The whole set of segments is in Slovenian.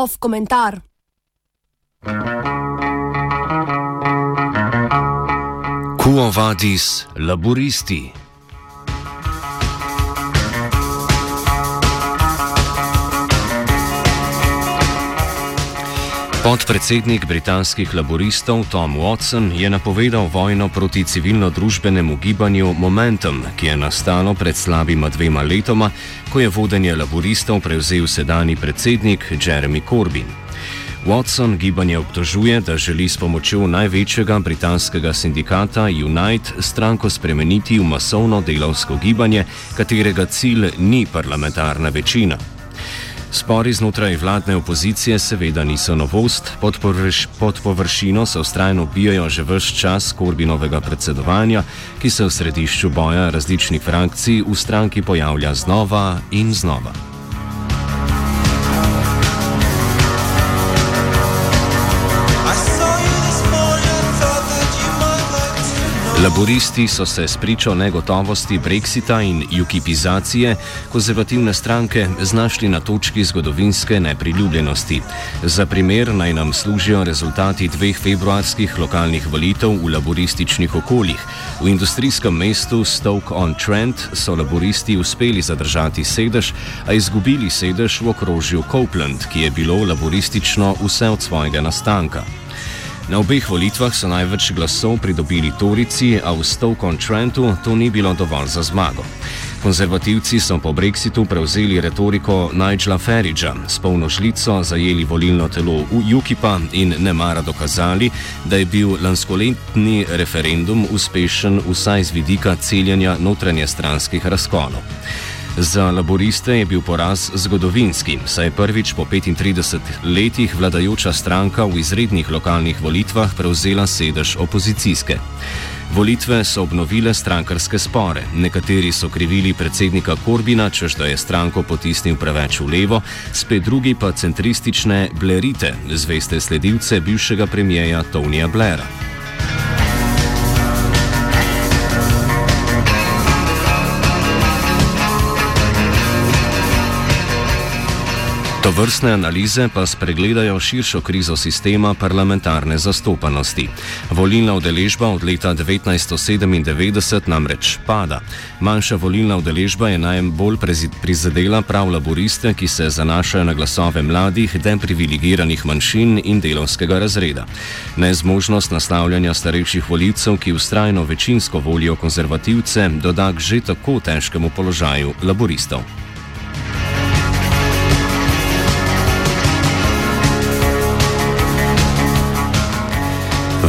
Off komentar. Quo vadis laboristi? Podpredsednik britanskih laboristov Tom Watson je napovedal vojno proti civilno-družbenemu gibanju Momentum, ki je nastalo pred slabima dvema letoma, ko je vodenje laboristov prevzel sedani predsednik Jeremy Corbyn. Watson gibanje obtožuje, da želi s pomočjo največjega britanskega sindikata Unite stranko spremeniti v masovno delovsko gibanje, katerega cilj ni parlamentarna večina. Spori znotraj vladne opozicije seveda niso novost, pod, površ, pod površino se ustrajno bijajo že vse čas Korbinovega predsedovanja, ki se v središču boja različnih frakcij v stranki pojavlja znova in znova. Laboristi so se spričo negotovosti Brexita in jukipizacije konzervativne stranke znašli na točki zgodovinske nepriljubljenosti. Za primer naj nam služijo rezultati dveh februarskih lokalnih volitev v laborističnih okoljih. V industrijskem mestu Stoke-on-Trent so laboristi uspeli zadržati sedež, a izgubili sedež v okrožju Copeland, ki je bilo laboristično vse od svojega nastanka. Na obeh volitvah so največ glasov pridobili Torici, a v Stoke-on-Trentu to ni bilo dovolj za zmago. Konzervativci so po brexitu prevzeli retoriko Nigela Faridža, s polno žlico zajeli volilno telo UKIP-a in ne mara dokazali, da je bil lanskoletni referendum uspešen vsaj z vidika celjenja notranje stranskih razkolov. Za laboriste je bil poraz zgodovinski, saj je prvič po 35 letih vladajoča stranka v izrednih lokalnih volitvah prevzela sedež opozicijske. Volitve so obnovile strankarske spore. Nekateri so krivili predsednika Korbina, čež da je stranko potisnil preveč v levo, spet drugi pa centristične blerite, zveste sledilce bivšega premijeja Tonija Blaira. To vrstne analize pa spregledajo širšo krizo sistema parlamentarne zastopanosti. Volilna udeležba od leta 1997 namreč pada. Manjša volilna udeležba je najbolj prizadela prav laboriste, ki se zanašajo na glasove mladih, deprivilegiranih manjšin in delovskega razreda. Nezmožnost nastavljanja starejših voljivcev, ki ustrajno večinsko volijo konzervativce, doda k že tako težkemu položaju laboristov.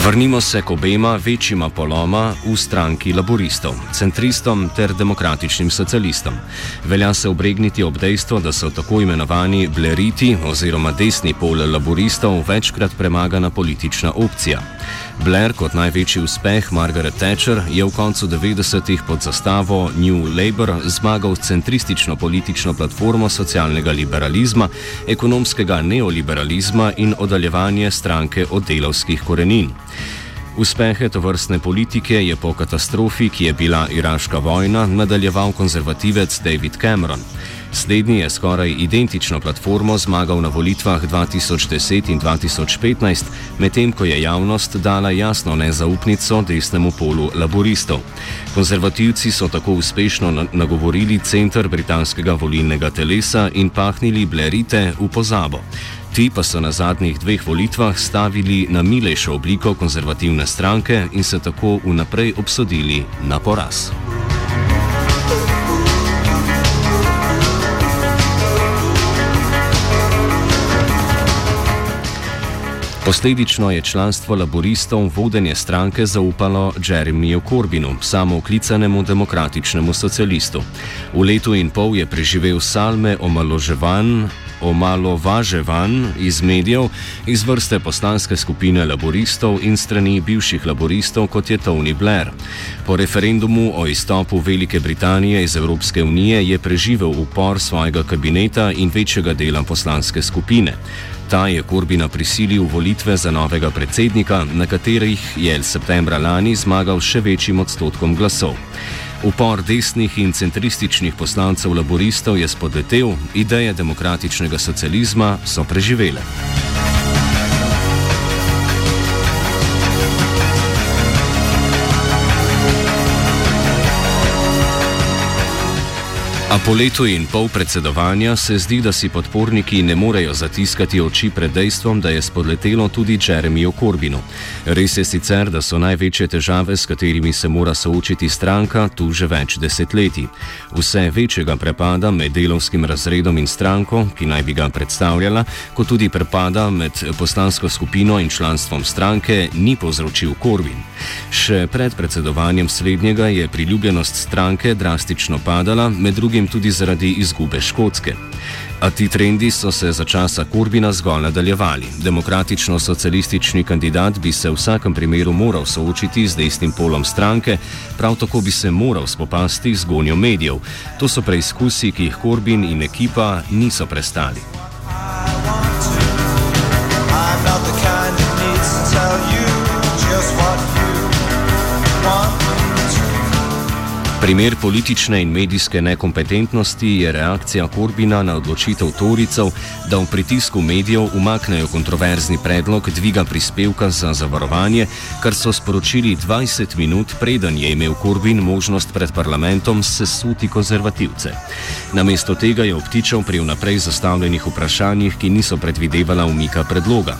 Vrnimo se k obema večjima poloma v stranki laboristov, centristom ter demokratičnim socialistom. Velja se obregniti ob dejstvo, da so tako imenovani bleriti oziroma desni pol laboristov večkrat premagana politična opcija. Blair kot največji uspeh Margaret Thatcher je v koncu 90-ih pod zastavo New Labour zmagal centristično politično platformo socialnega liberalizma, ekonomskega neoliberalizma in oddaljevanje stranke od delovskih korenin. Uspehe to vrstne politike je po katastrofi, ki je bila iraška vojna, nadaljeval konzervativec David Cameron. Slednji je skoraj identično platformo zmagal na volitvah 2010 in 2015, medtem ko je javnost dala jasno nezaupnico desnemu polu laboristov. Konzervativci so tako uspešno nagovorili center britanskega volilnega telesa in pahnili blerite v pozabo. Ti pa so na zadnjih dveh volitvah stavili na milejšo obliko konzervativne stranke in se tako vnaprej obsodili na poraz. Posledično je članstvo laboristov vodenje stranke zaupalo Jeremiju Corbinu, samooklicanemu demokratičnemu socialistu. V letu in pol je preživel salme omaloževanj, omalovaževanj iz medijev, iz vrste poslanske skupine laboristov in strani bivših laboristov, kot je Tony Blair. Po referendumu o izstopu Velike Britanije iz Evropske unije je preživel upor svojega kabineta in večjega dela poslanske skupine. Ta je Korbina prisilil v volitve za novega predsednika, na katerih je septembra lani zmagal še večjim odstotkom glasov. Upor desnih in centrističnih poslancev laboristov je spodletel, ideje demokratičnega socializma so preživele. A po letu in pol predsedovanja se zdi, da si podporniki ne morejo zatiskati oči pred dejstvom, da je spodletelo tudi Jeremiju Korbinu. Res je sicer, da so največje težave, s katerimi se mora soočiti stranka, tu že več desetletij. Vse večjega prepada med delovskim razredom in stranko, ki naj bi ga predstavljala, kot tudi prepada med poslansko skupino in članstvom stranke, ni povzročil Korbin. Še pred predsedovanjem slednjega je priljubljenost stranke drastično padala, med drugim drugim tudi zaradi izgube Škotske. A ti trendi so se za časa Kurbina zgolj nadaljevali. Demokratično-socialistični kandidat bi se v vsakem primeru moral soočiti z desnim polom stranke, prav tako bi se moral spopasti z gonjo medijev. To so preizkusi, ki jih Kurbin in ekipa niso prestali. Primer politične in medijske nekompetentnosti je reakcija Korbina na odločitev Toricev, da v pritisku medijev umaknejo kontroverzni predlog dviga prispevka za zavarovanje, kar so sporočili 20 minut preden je imel Korbin možnost pred parlamentom sesuti konzervativce. Namesto tega je obtičal pri vnaprej zastavljenih vprašanjih, ki niso predvidevala umika predloga.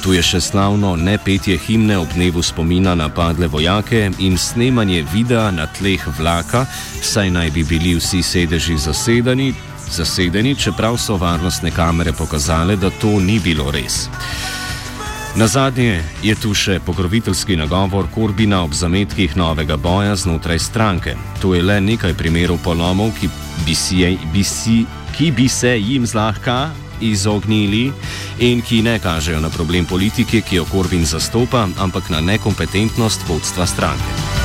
Tu je še slavno nepetje himne ob dnevu spomina na padle vojake in snemanje videa na tleh vlaka, saj naj bi bili vsi sedeži zasedeni, zasedeni, čeprav so varnostne kamere pokazale, da to ni bilo res. Na zadnje je tu še pokroviteljski nagovor Korbina ob zametkih novega boja znotraj stranke. Tu je le nekaj primerov polomov, ki bi, si, bi, si, ki bi se jim zlahka izognili in ki ne kažejo na problem politike, ki jo Korbin zastopa, ampak na nekompetentnost vodstva stranke.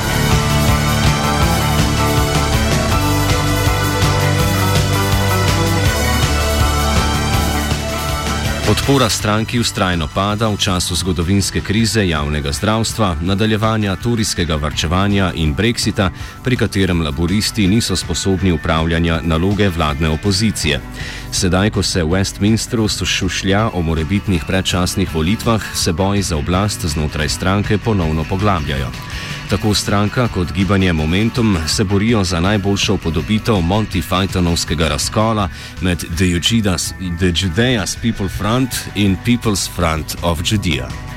Podpora stranki ustrajno pada v času zgodovinske krize javnega zdravstva, nadaljevanja turijskega varčevanja in brexita, pri katerem laboristi niso sposobni upravljanja naloge vladne opozicije. Sedaj, ko se v Westminsteru sušlja o morebitnih predčasnih volitvah, se boji za oblast znotraj stranke ponovno poglabljajo. Tako stranka kot gibanje Momentum se borijo za najboljšo podobitev Monty Pythonovskega razkola med The, Judeas, The Judeas People Front in People's Front of Judea.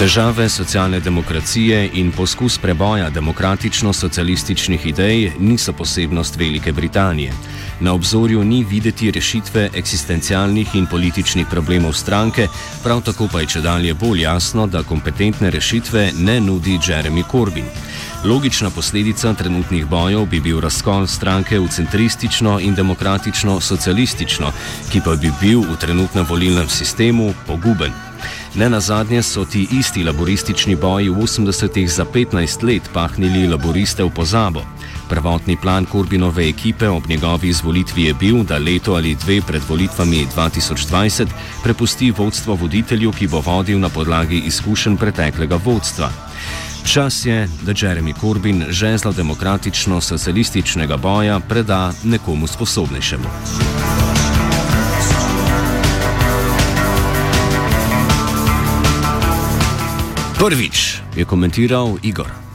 Težave socialne demokracije in poskus preboja demokratično-socialističnih idej niso posebnost Velike Britanije. Na obzorju ni videti rešitve eksistencialnih in političnih problemov stranke, prav tako pa je če dalje bolj jasno, da kompetentne rešitve ne nudi Jeremy Corbyn. Logična posledica trenutnih bojev bi bil razkol stranke v centristično in demokratično-socialistično, ki pa bi bil v trenutnem volilnem sistemu poguben. Ne na zadnje so ti isti laboristični boji v 80-ih za 15 let pahnili laboriste v pozabo. Prvotni plan Kurbinove ekipe ob njegovi izvolitvi je bil, da leto ali dve pred volitvami 2020 prepusti vodstvo voditelju, ki bo vodil na podlagi izkušenj preteklega vodstva. Čas je, da Jeremy Corbyn žezlo demokratično-socialističnega boja preda nekomu sposobnejšemu. Prvič je komentiral Igor.